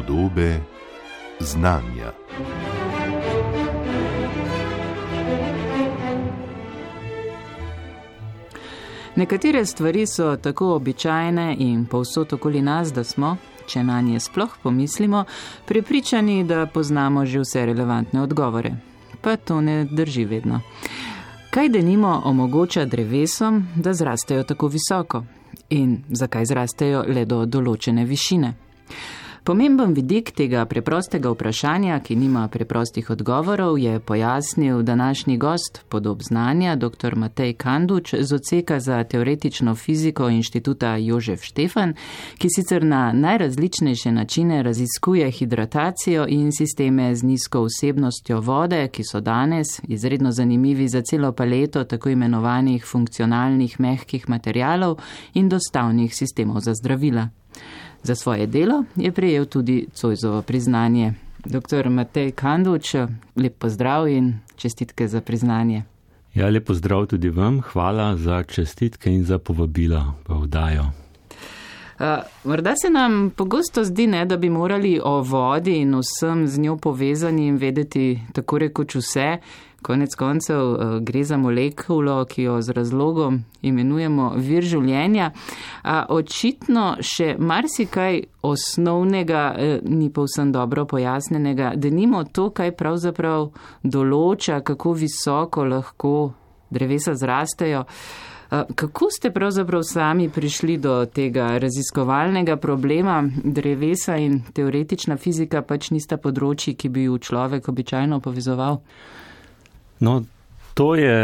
podobe znanja. Nekatere stvari so tako običajne in povsod okoli nas, da smo, če na nje sploh pomislimo, prepričani, da poznamo že vse relevantne odgovore. Pa to ne drži vedno. Kaj denimo omogoča drevesom, da zrastejo tako visoko? In zakaj zrastejo le do določene višine? Pomemben vidik tega preprostega vprašanja, ki nima preprostih odgovorov, je pojasnil današnji gost podob znanja, dr. Matej Kanduč z odseka za teoretično fiziko inštituta Jožef Štefan, ki sicer na najrazličnejše načine raziskuje hidratacijo in sisteme z nizko vsebnostjo vode, ki so danes izredno zanimivi za celo paleto tako imenovanih funkcionalnih mehkih materialov in dostavnih sistemov za zdravila. Za svoje delo je prejel tudi Cojzovo priznanje. Dr. Matej Kanduč, lep pozdrav in čestitke za priznanje. Ja, lep pozdrav tudi vam, hvala za čestitke in za povabila v vdajo. Morda se nam pogosto zdi, ne, da bi morali o vodi in vsem z njo povezanim vedeti tako rekoč vse. Konec koncev eh, gre za molekulo, ki jo z razlogom imenujemo vir življenja. A očitno še marsikaj osnovnega eh, ni povsem dobro pojasnenega, da nimo to, kaj pravzaprav določa, kako visoko lahko drevesa zrastejo. Kako ste pravzaprav sami prišli do tega raziskovalnega problema? Drevesa in teoretična fizika pač nista področji, ki bi ju človek običajno povezoval. No, to je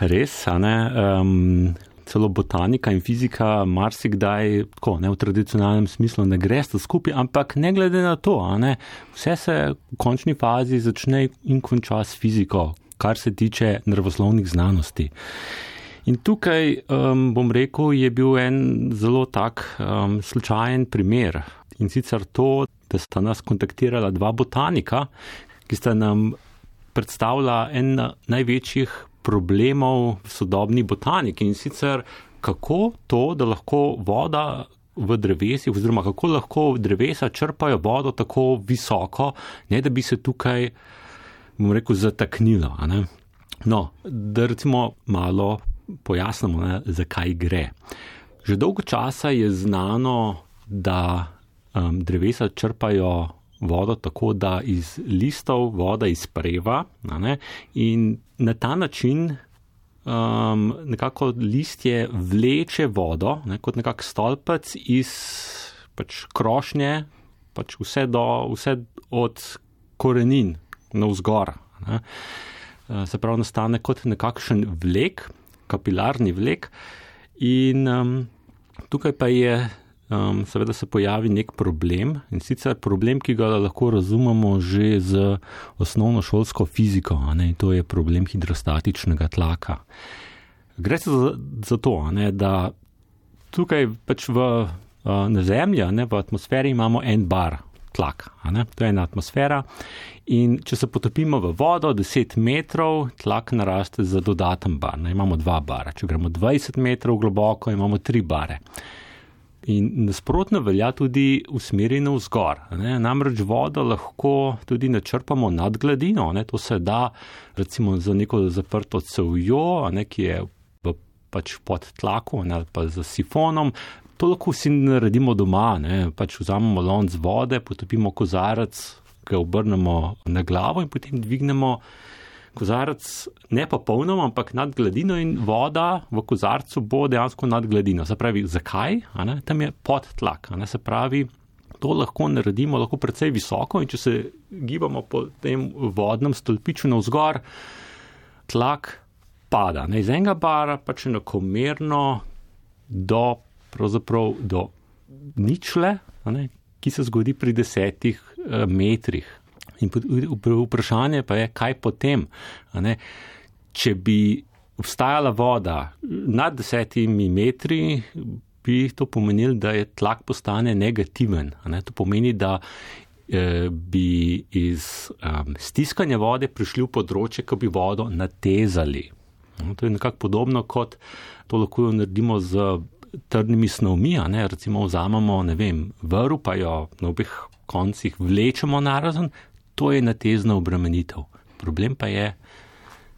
res, um, celo botanika in fizika marsikdaj, tako ne v tradicionalnem smislu, ne gre sta skupaj, ampak ne glede na to, vse se v končni fazi začne in konča s fiziko, kar se tiče nervoslovnih znanosti. In tukaj um, bom rekel, je bil en zelo tak um, slučajen primer. In sicer to, da sta nas kontaktirala dva botanika, ki sta nam predstavlja en največjih problemov v sodobni botaniki in sicer kako to, da lahko voda v drevesih, oziroma kako lahko drevesa črpajo vodo tako visoko, ne da bi se tukaj, bom rekel, zataknilo. No, da recimo malo pojasnimo, ne, zakaj gre. Že dolgo časa je znano, da um, drevesa črpajo vodo tako, da iz listov voda izpreva in na ta način um, nekako listje vleče vodo ne, kot nekak stolpec iz pač krošnje, pač vse, do, vse od korenin na vzgor. Ne. Uh, se pravi, nastane kot nekakšen vlek, kapilarni vlek in um, tukaj pa je um, seveda se pojavi nek problem in sicer problem, ki ga lahko razumemo že z osnovno šolsko fiziko, in to je problem hidrostatičnega tlaka. Gre se za, za to, ne, da tukaj pač v, na Zemlji, ne, v atmosferi imamo en bar. Tlak, to je ena atmosfera, in če se potopimo v vodo 10 metrov, tlak naraste za dodaten bar. Ne, imamo dva bara. Če gremo 20 metrov globoko, imamo tri bare. In nasprotno velja tudi usmerjeno vzgor. Ne? Namreč vodo lahko tudi načrpamo nad gladino, ne? to se da recimo za neko zaprto cevjo, ne? ki je v, pač pod tlakom ali pa z sifonom. To lahko vsi naredimo doma, ne? pač vzamemo lonc vode, potopimo kozarec, ga obrnemo na glavo in potem dvignemo kozarec ne pa polno, ampak nad gladino in voda v kozarcu bo dejansko nad gladino. Se pravi, zakaj? Tam je podtlak. Se pravi, to lahko naredimo lahko precej visoko in če se gibamo po tem vodnem stolpiču na vzgor, tlak pada. Ne? Iz enega bara pa če enakomerno do, do ničle, ki se zgodi pri desetih eh, metrih. In vprašanje pa je, kaj potem. Če bi obstajala voda nad desetimi metri, bi to pomenilo, da je tlak postane negativen. To pomeni, da eh, bi iz um, stiskanja vode prišli v področje, ko bi vodo natezali. No, to je nekako podobno, kot to lahko naredimo z trdnimi snovmi. Recimo vzamemo vrv, pa jo na obeh koncih vlečemo narazen, to je natezna obremenitev. Problem pa je,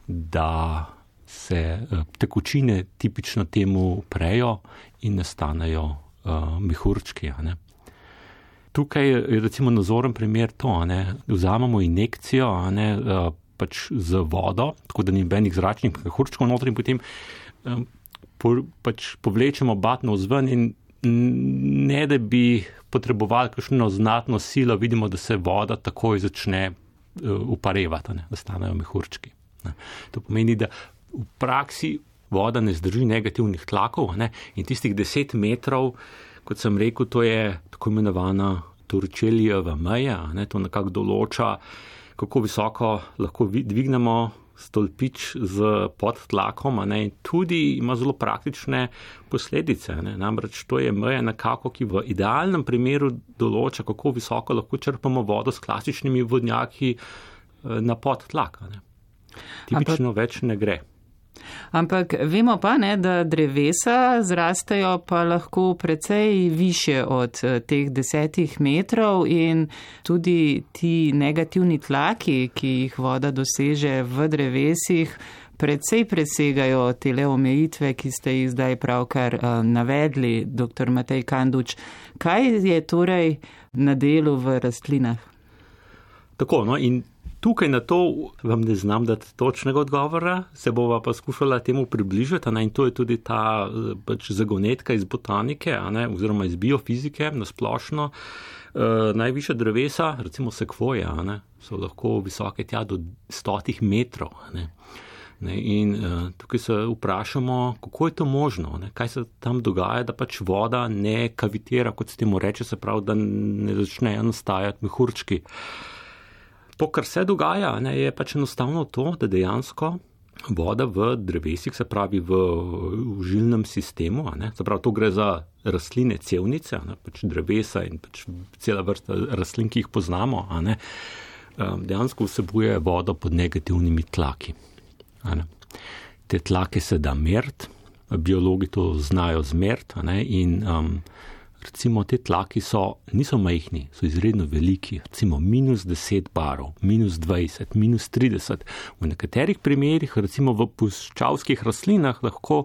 da se uh, tekočine tipično temu prejo in nastanejo uh, mehurčki. Tukaj je recimo nazoren primer to, da vzamemo injekcijo ne, uh, pač z vodo, tako da ni benih zračnih mehurčkov noter in potem um, po, pač povlečemo batno vzven in ne da bi potrebovali kakšno znatno silo, vidimo, da se voda takoj začne uh, uparevati, ne, da stanejo mehurčki. Ne. To pomeni, da v praksi voda ne zdrži negativnih tlakov ne, in tistih deset metrov, kot sem rekel, to je tako imenovana Turčelijeva meja, ne, to nekako določa, kako visoko lahko dvignemo stolpič z podtlakom, ne, in tudi ima zelo praktične posledice. Ne. Namreč to je meja nekako, ki v idealnem primeru določa, kako visoko lahko črpamo vodo s klasičnimi vodnjaki eh, na podtlak. Tipično Ampak... več ne gre. Ampak vemo pa, ne, da drevesa zrastejo pa lahko precej više od eh, teh desetih metrov in tudi ti negativni tlaki, ki jih voda doseže v drevesih, precej presegajo tele omejitve, ki ste jih zdaj pravkar uh, navedli, dr. Matej Kanduč. Kaj je torej na delu v rastlinah? Tako, no, in Tukaj na to vam ne znam dati točnega odgovora, se bova pa skušala temu približati ne, in to je tudi ta pač zagonetka iz botanike ne, oziroma iz biofizike na splošno. E, najviše drevesa, recimo sekvoje, ne, so lahko visoke tja do stotih metrov. Ne. Ne, in uh, tukaj se vprašamo, kako je to možno, ne, kaj se tam dogaja, da pač voda ne kavitira, kot se temu reče, se pravi, da ne začnejo nastajati mehurčki. Uh, To, kar se dogaja, ne, je pač enostavno to, da dejansko voda v drevesih, se pravi v užilnem sistemu, ne, se pravi, to gre za rastline cevnice, ne, pač drevesa in pač cela vrsta rastlin, ki jih poznamo, ne, um, dejansko vsebuje vodo pod negativnimi tlaki. Ne. Te tlake se da meriti, biologi to znajo zmeriti in um, recimo te tlaki so, niso majhni, so izredno veliki, recimo minus 10 barov, minus 20, minus 30. V nekaterih primerjih, recimo v puščavskih rastlinah, lahko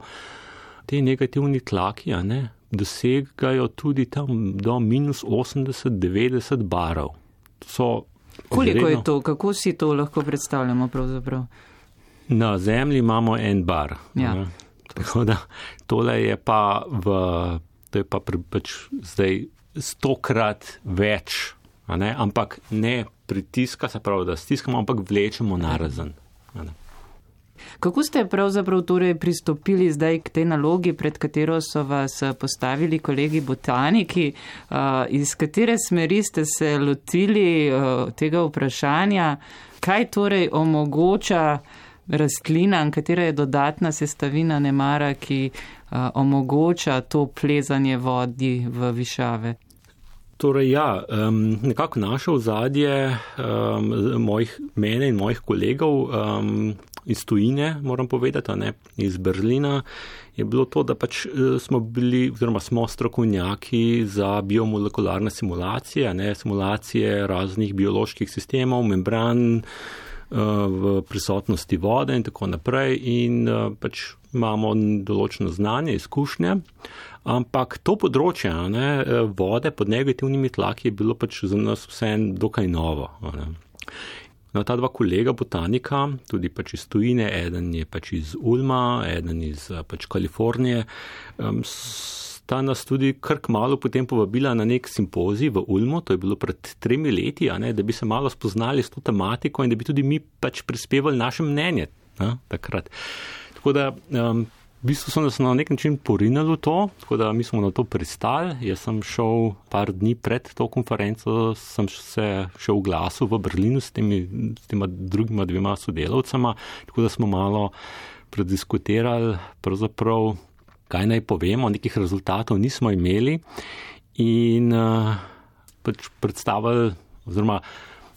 te negativni tlaki ne, dosegajo tudi tam do minus 80, 90 barov. Koliko izredno... je to, kako si to lahko predstavljamo pravzaprav? Na zemlji imamo en bar. Ja. Tako da tole je pa v to je pa pač zdaj stokrat več, ne? ampak ne pritiska, se pravi, da stiskamo, ampak vlečemo narazen. Kako ste pravzaprav torej pristopili zdaj k tej nalogi, pred katero so vas postavili kolegi botaniki, iz katere smeri ste se lotili tega vprašanja, kaj torej omogoča rastlinam, katera je dodatna sestavina nemara, ki a, omogoča to plezanje vodi v višave. Torej, ja, um, nekako naše ozadje um, mojih, mene in mojih kolegov um, iz tujine, moram povedati, ne, iz Berlina, je bilo to, da pač uh, smo bili, oziroma smo strokovnjaki za biomolekularne simulacije, ne, simulacije raznih bioloških sistemov, membran, v prisotnosti vode in tako naprej in eh, pač imamo določeno znanje, izkušnje, ampak to področje ne, eh, vode pod negativnimi tlaki je bilo pač za nas vse en dokaj novo. Ne. No, ta dva kolega botanika, tudi pač iz tujine, eden je pač iz Ulma, eden iz eh, pač Kalifornije, um, sta nas tudi kar malo potem povabila na nek simpozij v Ulmu, to je bilo pred tremi leti, ne, da bi se malo spoznali s to tematiko in da bi tudi mi pač prispevali naše mnenje ne, takrat. Tako da. Um, V bistvu so nas na nek način porinili v to, tako da mi smo na to pristali. Jaz sem šel par dni pred to konferenco, sem se še v glasu v Berlinu s temi, s drugima dvema sodelavcama, tako da smo malo prediskutirali pravzaprav kaj naj povemo, nekih rezultatov nismo imeli in uh, pač predstavili, oziroma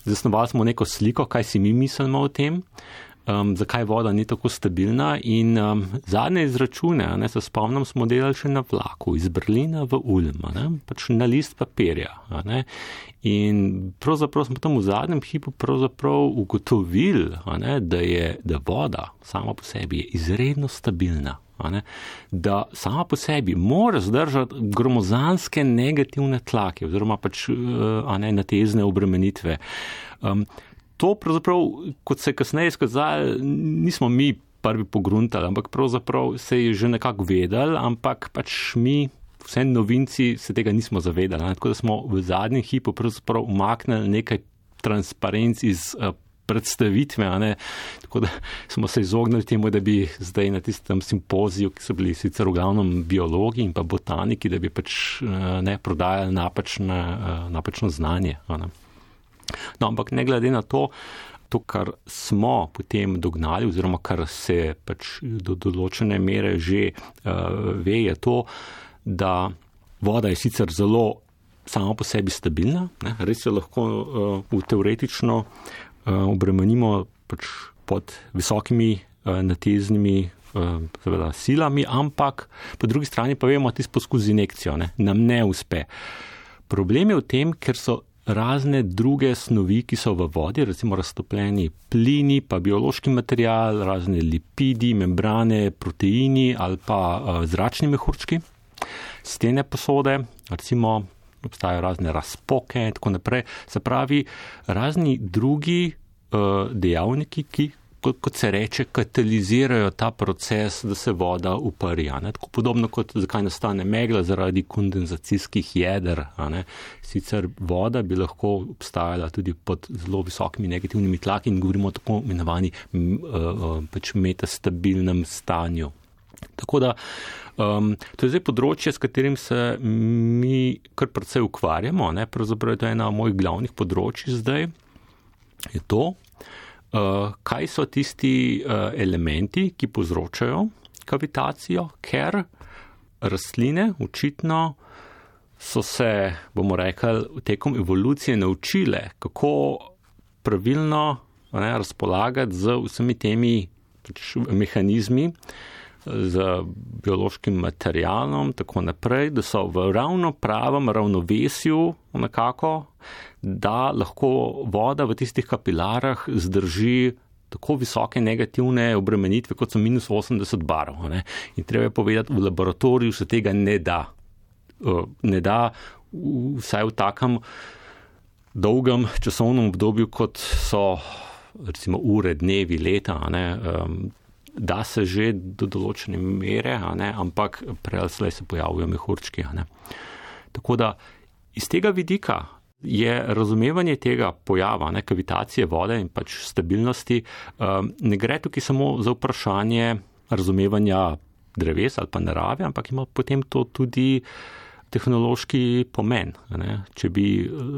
zasnovali smo neko sliko, kaj si mi mislimo o tem. um, zakaj voda ni tako stabilna. In um, zadnje izračune, ne, se spomnim, smo delali še na vlaku iz Berlina v Ulm, ne, pač na list papirja. Ne. In pravzaprav smo tam v zadnjem hipu ugotovili, da je da voda sama po sebi izredno stabilna. Da sama po sebi mora zdržati gromozanske negativne tlake, oziroma pač ne, natezne obremenitve. Um, to, kot se je kasneje izkazalo, nismo mi prvi pogruntali, ampak pravzaprav se je že nekako vedel, ampak pač mi, vse novinci, se tega nismo zavedali. Ne? Tako da smo v zadnjem hipu pravzaprav umaknili nekaj transparenc iz. Predstavitve, tako da smo se izognili temu, da bi zdaj na tistem simpoziju, ki so bili sicer v glavnem biologi in pa botaniki, da bi pač ne prodajali napačne, napačno znanje. Ne. No, ampak ne glede na to, to, kar smo potem dognali, oziroma kar se pač do določene mere že uh, ve, je to, da voda je sicer zelo sama po sebi stabilna, ne? res se lahko uh, teoretično uh, obremenimo pač pod visokimi uh, nateznimi. Seveda, silami, ampak po drugi strani pa vemo, da ti poskusi injekcijo ne, nam ne uspe. Problem je v tem, ker so razne druge snovi, ki so v vodi, recimo raztopljeni plini, pa biološki material, razne lipidi, membrane, proteini ali pa zračni mehurčki, stene posode, recimo obstajajo razne razpoke in tako naprej. Se pravi, razni drugi uh, dejavniki, ki kot, kot se reče, katalizirajo ta proces, da se voda uparja. Podobno kot zakaj nastane megla zaradi kondenzacijskih jeder. Sicer voda bi lahko obstajala tudi pod zelo visokimi negativnimi tlaki in govorimo o tako imenovani pač metastabilnem stanju. Tako da um, to je zdaj področje, s katerim se mi kar precej ukvarjamo. Ne? Pravzaprav je to ena mojih glavnih področji zdaj. Je to, uh, kaj so tisti uh, elementi, ki povzročajo kavitacijo, ker rastline očitno so se, bomo rekli, tekom evolucije naučile, kako pravilno ne, razpolagati z vsemi temi pač, mehanizmi, z biološkim materialom, tako naprej, da so v ravno pravem ravnovesju nekako da lahko voda v tistih kapilarah zdrži tako visoke negativne obremenitve, kot so minus 80 barov. Ne? In treba je povedati, v laboratoriju se tega ne da. Ne da vsaj v takem dolgem časovnem obdobju, kot so recimo ure, dnevi, leta. Da se že do določene mere, ampak prej se pojavljajo mehurčki. Tako da iz tega vidika je razumevanje tega pojava, ne, kavitacije vode in pač stabilnosti, um, ne gre tukaj samo za vprašanje razumevanja dreves ali pa narave, ampak ima potem to tudi tehnološki pomen. Ne. Če bi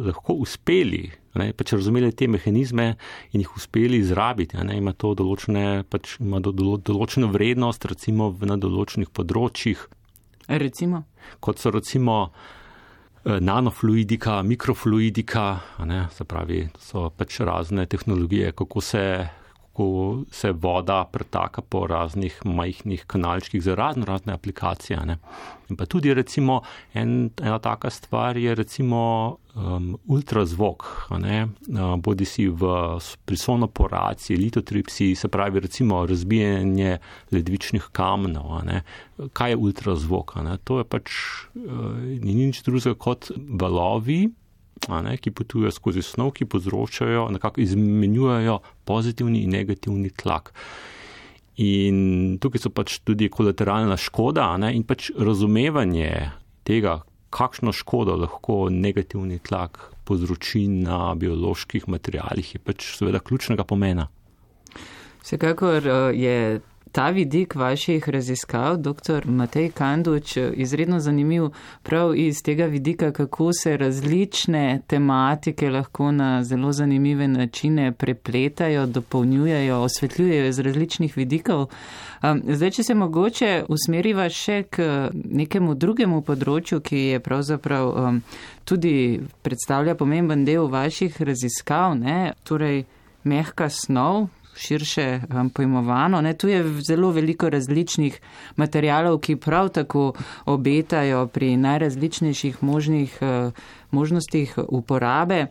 lahko uspeli, ne, pač razumeli te mehanizme in jih uspeli izrabiti, ne, ima to določene, pač ima do, do, določeno vrednost, recimo na določenih področjih. Recimo? Kot so recimo Eh, nanofluidika, mikrofluidika, ne, se pravi, so pač razne tehnologije, kako se, kako se voda pretaka po raznih majhnih kanalčkih za razno razne aplikacije. Ne. In pa tudi recimo en, ena taka stvar je recimo um, ultrazvok, ne, uh, bodi si v prisonoporaciji, litotripsiji, se pravi recimo razbijanje ledvičnih kamnov. Kaj je ultrazvok? Ne? To je pač uh, ni nič drugega kot valovi. Ne, ki potujejo skozi snov, ki povzročajo, nekako izmenjujejo pozitivni in negativni tlak. In tukaj so pač tudi kolateralna škoda ne, in pač razumevanje tega, kakšno škodo lahko negativni tlak povzroči na bioloških materijalih, je pač seveda ključnega pomena. Vsekakor eh, je ta vidik vaših raziskav, dr. Matej Kanduč, izredno zanimiv prav iz tega vidika, kako se različne tematike lahko na zelo zanimive načine prepletajo, dopolnjujejo, osvetljujejo iz različnih vidikov. Zdaj, če se mogoče usmeriva še k nekemu drugemu področju, ki je pravzaprav tudi predstavlja pomemben del vaših raziskav, ne? torej mehka snov, širše um, pojmovano. Ne? Tu je zelo veliko različnih materijalov, ki prav tako obetajo pri najrazličnejših možnih uh, možnostih uporabe.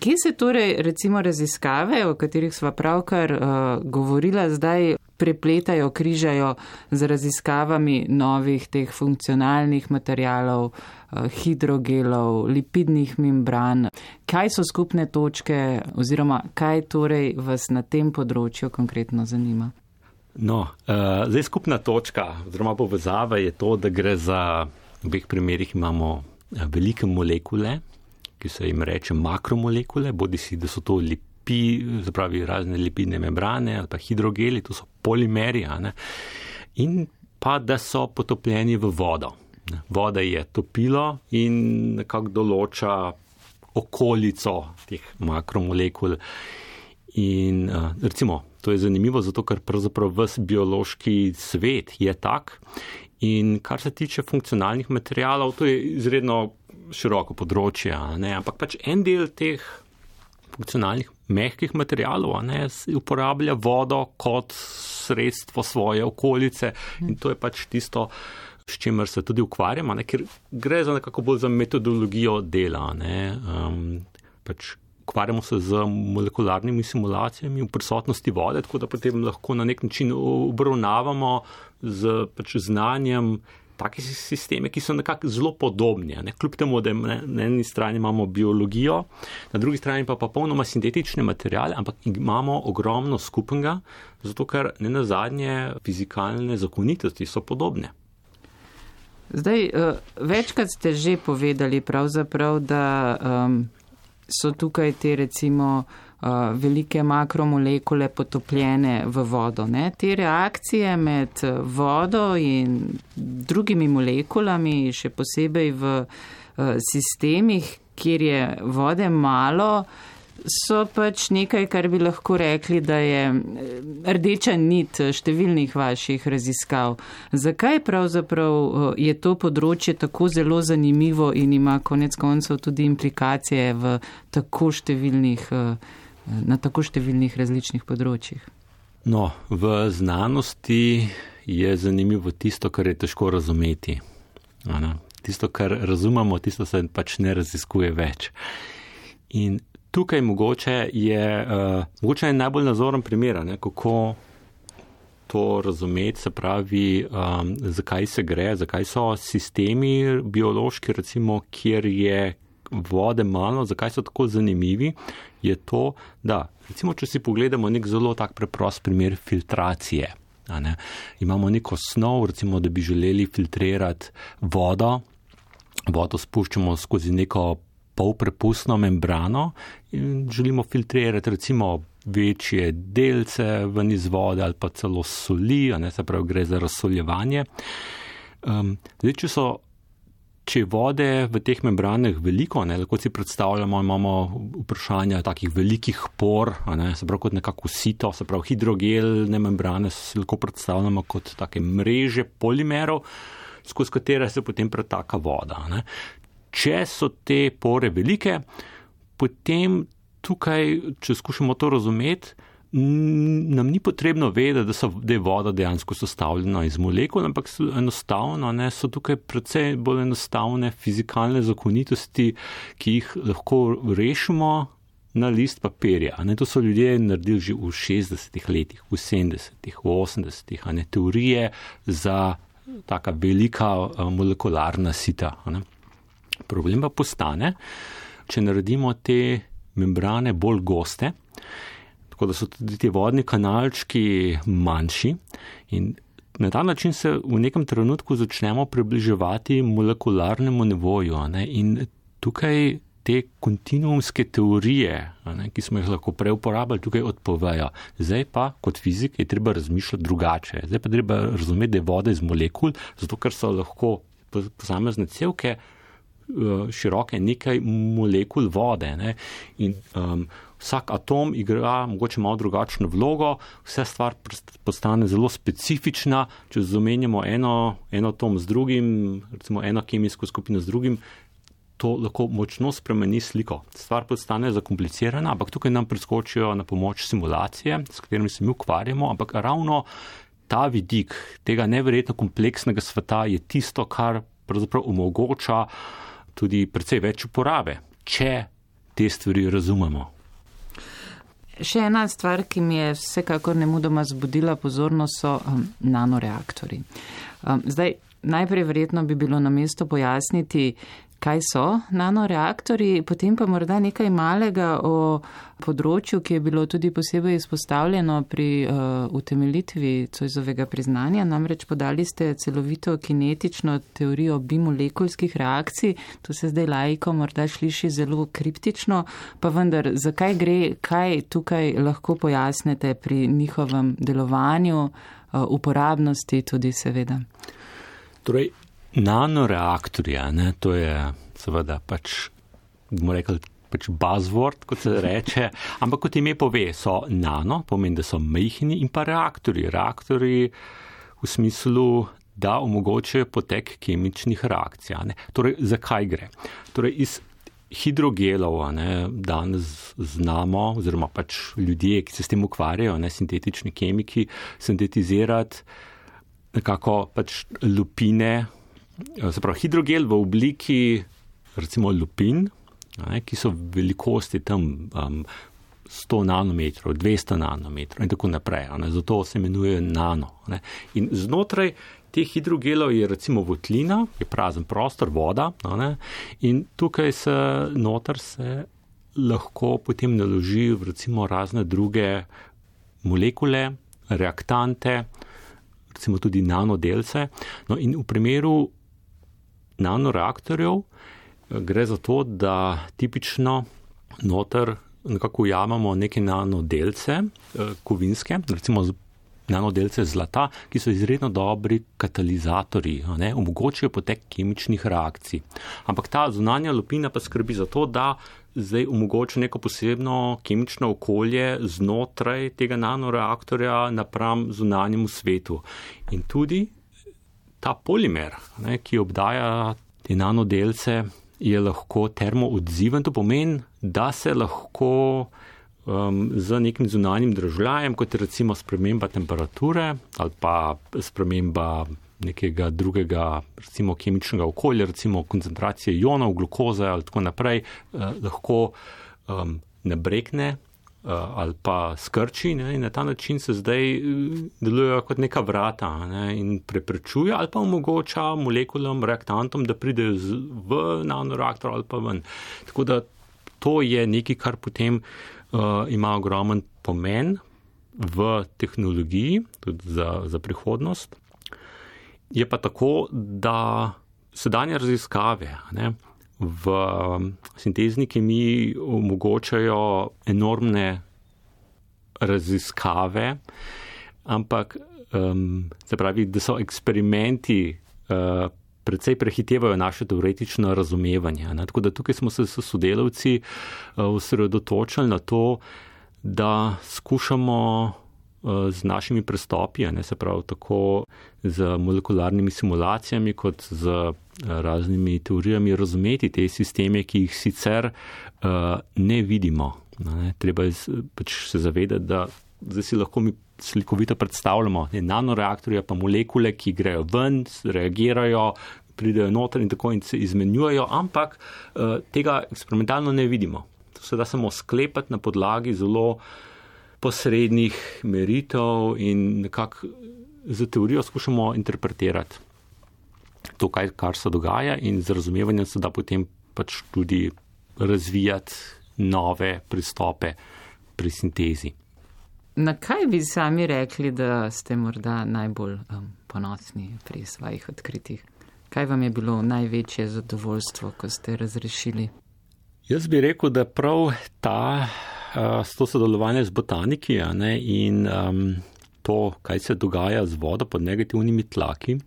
Kje se torej recimo raziskave, o katerih sva pravkar uh, govorila, zdaj prepletajo, križajo z raziskavami novih teh funkcionalnih materijalov, hidrogelov, lipidnih membran? Kaj so skupne točke oziroma kaj torej vas na tem področju konkretno zanima? No, uh, zdaj skupna točka oziroma povezava je to, da gre za, v obeh primerih imamo velike molekule, ki se jim reče makromolekule, bodi si, da so to lipi, zapravi razne lipidne membrane ali pa hidrogeli, to so polimeri, in pa da so potopljeni v vodo. Voda je topilo in nekako določa okolico teh makromolekul. In recimo, to je zanimivo, zato ker pravzaprav vse biološki svet je tak In kar se tiče funkcionalnih materijalov, to je izredno široko področje, ampak pač en del teh funkcionalnih mehkih materijalov ne, uporablja vodo kot sredstvo svoje okolice in to je pač tisto, s čimer se tudi ukvarjamo, ne, ker gre za nekako bolj za metodologijo dela. Ne, um, pač ukvarjamo se z molekularnimi simulacijami v prisotnosti vode, tako da potem lahko na nek način obravnavamo z pač znanjem take sisteme, ki so nekako zelo podobni. Ne? Kljub temu, da ne, na eni strani imamo biologijo, na drugi strani pa popolnoma sintetične materijale, ampak imamo ogromno skupnega, zato ker ne na zadnje fizikalne zakonitosti so podobne. Zdaj, uh, večkrat ste že povedali, da um, so tukaj te recimo uh, velike makromolekule potopljene v vodo. Ne? Te reakcije med vodo in drugimi molekulami, še posebej v uh, sistemih, kjer je vode malo, so pač nekaj, kar bi lahko rekli, da je eh, rdeča nit številnih vaših raziskav. Zakaj pravzaprav eh, je to področje tako zelo zanimivo in ima konec koncev tudi implikacije v tako številnih, eh, na tako številnih različnih področjih? No, v znanosti je zanimivo tisto, kar je težko razumeti. Tisto, kar razumemo, tisto se pač ne raziskuje več. In tukaj mogoče je, uh, mogoče je najbolj nazoren primer, ne, kako to razumeti, se pravi, um, zakaj se gre, zakaj so sistemi biološki, recimo, kjer je vode malo, zakaj so tako zanimivi, je to, da, recimo, če si pogledamo nek zelo tak preprost primer filtracije. Ne, imamo neko snov, recimo, da bi želeli filtrirati vodo, vodo spuščamo skozi neko polprepustno membrano in želimo filtrirati recimo večje delce ven iz vode ali pa celo soli, ne, se pravi gre za razsoljevanje. Um, zdaj, če so Če je vode v teh membranah veliko, ne, lahko si predstavljamo, imamo vprašanja takih velikih por, ne, se pravi kot nekako sito, se pravi hidrogelne membrane, si lahko predstavljamo kot take mreže polimerov, skozi katere se potem pretaka voda. Ne če so te pore velike, potem tukaj, če skušamo to razumeti, nam ni potrebno vedeti, da, so, da je voda dejansko sestavljena iz molekul, ampak so enostavno, ne, so tukaj precej bolj enostavne fizikalne zakonitosti, ki jih lahko rešimo na list papirja. Ne, to so ljudje naredili že v 60-ih letih, v 70-ih, v 80-ih, ne teorije za taka velika molekularna sita. Ne. Problem pa postane, če naredimo te membrane bolj goste, tako da so tudi ti vodni kanalčki manjši in na ta način se v nekem trenutku začnemo približevati molekularnemu nivoju. Ne? In tukaj te kontinuumske teorije, ne, ki smo jih lahko prej uporabljali, tukaj odpovejo. Zdaj pa kot fizik je treba razmišljati drugače. Zdaj pa treba razumeti, da je voda iz molekul, zato ker so lahko posamezne celke široke nekaj molekul vode. Ne? In um, vsak atom igra mogoče malo drugačno vlogo, vse stvar postane zelo specifična. Če zamenjamo eno, eno atom z drugim, recimo eno kemijsko skupino z drugim, to lahko močno spremeni sliko. Stvar postane zakomplicirana, ampak tukaj nam preskočijo na pomoč simulacije, s katerimi se mi ukvarjamo, ampak ravno ta vidik tega neverjetno kompleksnega sveta je tisto, kar pravzaprav omogoča tudi precej več uporabe, če te stvari razumemo. Še ena stvar, ki mi je vsekakor nemudoma zbudila pozornost, so um, nanoreaktori. Um, zdaj, najprej verjetno bi bilo na mesto pojasniti, kaj so nanoreaktori, potem pa morda nekaj malega o področju, ki je bilo tudi posebej izpostavljeno pri uh, utemeljitvi Cojzovega priznanja. Namreč podali ste celovito kinetično teorijo bimolekulskih reakcij. To se zdaj lajko morda sliši zelo kriptično, pa vendar, zakaj gre, kaj tukaj lahko pojasnete pri njihovem delovanju, uh, uporabnosti tudi seveda. Torej, nanoreaktorja, ne, to je seveda pač, bomo rekli, pač buzzword, kot se reče, ampak kot ime pove, so nano, pomeni, da so mehni in pa reaktori. Reaktori v smislu, da omogočajo potek kemičnih reakcij. Ne. Torej, zakaj gre? Torej, iz hidrogelov ne, danes znamo, oziroma pač ljudje, ki se s tem ukvarjajo, ne, sintetični kemiki, sintetizirati nekako pač lupine, se pravi hidrogel v obliki recimo lupin, ne, ki so velikosti tam um, 100 nanometrov, 200 nanometrov in tako naprej. Ne, zato se imenujejo nano. Ne. In znotraj teh hidrogelov je recimo votlina, je prazen prostor, voda ne, in tukaj se noter se lahko potem naloži recimo razne druge molekule, reaktante, recimo tudi nanodelce. No in v primeru nanoreaktorjev, gre za to, da tipično noter nekako ujamemo neke nanodelce, eh, kovinske, recimo nanodelce zlata, ki so izredno dobri katalizatori, ne, omogočajo potek kemičnih reakcij. Ampak ta zunanja lupina pa skrbi za to, da zdaj omogoča neko posebno kemično okolje znotraj tega nanoreaktorja napram zunanjemu svetu. In tudi ta polimer, ne, ki obdaja te nanodelce, je lahko termoodziven. To pomeni, da se lahko um, z nekim zunanjim državljajem, kot je recimo sprememba temperature ali pa sprememba nekega drugega, recimo kemičnega okolja, recimo koncentracije ionov, glukoze ali tako naprej, eh, lahko um, nabrekne ali pa skrči ne, in na ta način se zdaj eh, delujejo kot neka vrata ne, in preprečuje ali pa omogoča molekulam, reaktantom, da pridejo z, v nanoreaktor ali pa ven. Tako da to je nekaj, kar potem uh, ima ogromen pomen v tehnologiji, tudi za, za prihodnost. Je pa tako, da sedanje raziskave, ne, v um, sintezni kemiji omogočajo enormne raziskave, ampak um, se pravi, da so eksperimenti uh, precej prehitevajo naše teoretično razumevanje. Ne? Tako da tukaj smo se s sodelavci uh, osredotočili na to, da skušamo z našimi prestopi, ne se pravi tako z molekularnimi simulacijami, kot z eh, raznimi teorijami razumeti te sisteme, ki jih sicer uh, ne vidimo. Ne. Treba je pač se zavedati, da zdaj si lahko mi slikovito predstavljamo nanoreaktorje, pa molekule, ki grejo ven, reagirajo, pridejo noter in tako in se izmenjujejo, ampak uh, tega eksperimentalno ne vidimo. To se da samo sklepati na podlagi zelo uh, posrednih meritev in nekako z teorijo skušamo interpretirati to, kaj, kar se dogaja, in z razumevanjem se da potem pač tudi razvijati nove pristope pri sintezi. Na kaj bi sami rekli, da ste morda najbolj um, ponosni pri svojih odkritjih? Kaj vam je bilo največje zadovoljstvo, ko ste razrešili? Jaz bi rekel, da prav ta uh, to sodelovanje z botaniki ne, in um, to, kaj se dogaja z vodo pod negativnimi tlaki.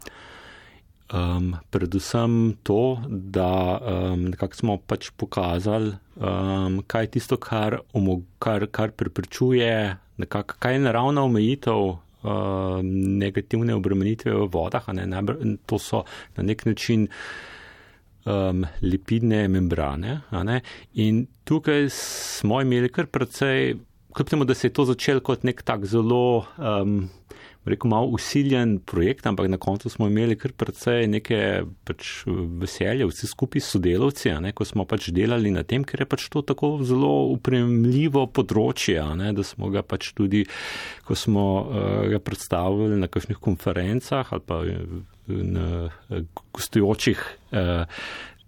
Um, predvsem to, da um, smo pač pokazali, um, kaj je tisto, kar, kar, kar preprečuje, nekak, kaj je naravna omejitev um, negativne obremenitve v vodah. Ne, to so na nek način um, lipidne membrane. In tukaj smo imeli kar precej, kljub temu, da se je to začelo kot nek tak zelo. Um, rekel, malo usiljen projekt, ampak na koncu smo imeli kar precej neke pač veselje, vsi skupaj sodelavci, ne, ko smo pač delali na tem, ker je pač to tako zelo upremljivo področje, ne, da smo ga pač tudi, ko smo uh, ga predstavili na kakšnih konferencah ali pa na uh, gostujočih uh,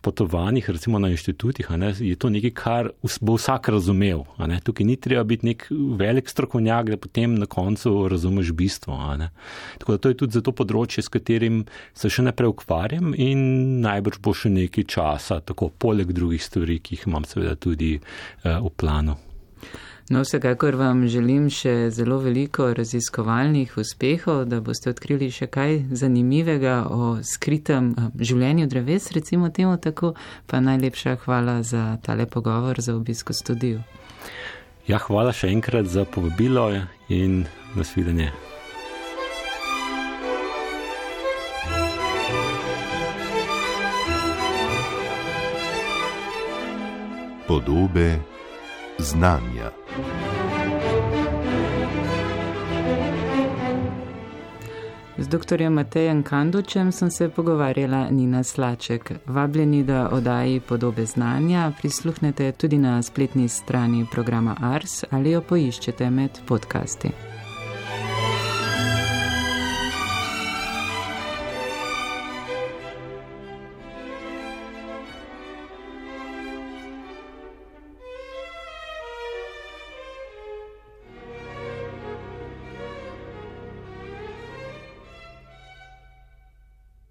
potovanjih, recimo na inštitutih, ne, je to nekaj, kar bo vsak razumel. Tukaj ni treba biti nek velik strokovnjak, da potem na koncu razumeš bistvo. Tako da to je tudi za to področje, s katerim se še naprej ukvarjam in najbrž bo še nekaj časa, tako poleg drugih stvari, ki jih imam seveda tudi uh, v planu. No, vsekakor vam želim še zelo veliko raziskovalnih uspehov, da boste odkrili še kaj zanimivega o skritem eh, življenju dreves, recimo temu tako, pa najlepša hvala za tale pogovor, za obisko studiu. Ja, hvala še enkrat za povabilo in nasvidenje. Podobe znanja. Z dr. Matejem Kandučem sem se pogovarjala Nina Slaček. Vabljeni, da odaji podobe znanja prisluhnete tudi na spletni strani programa Ars ali jo poiščete med podcasti.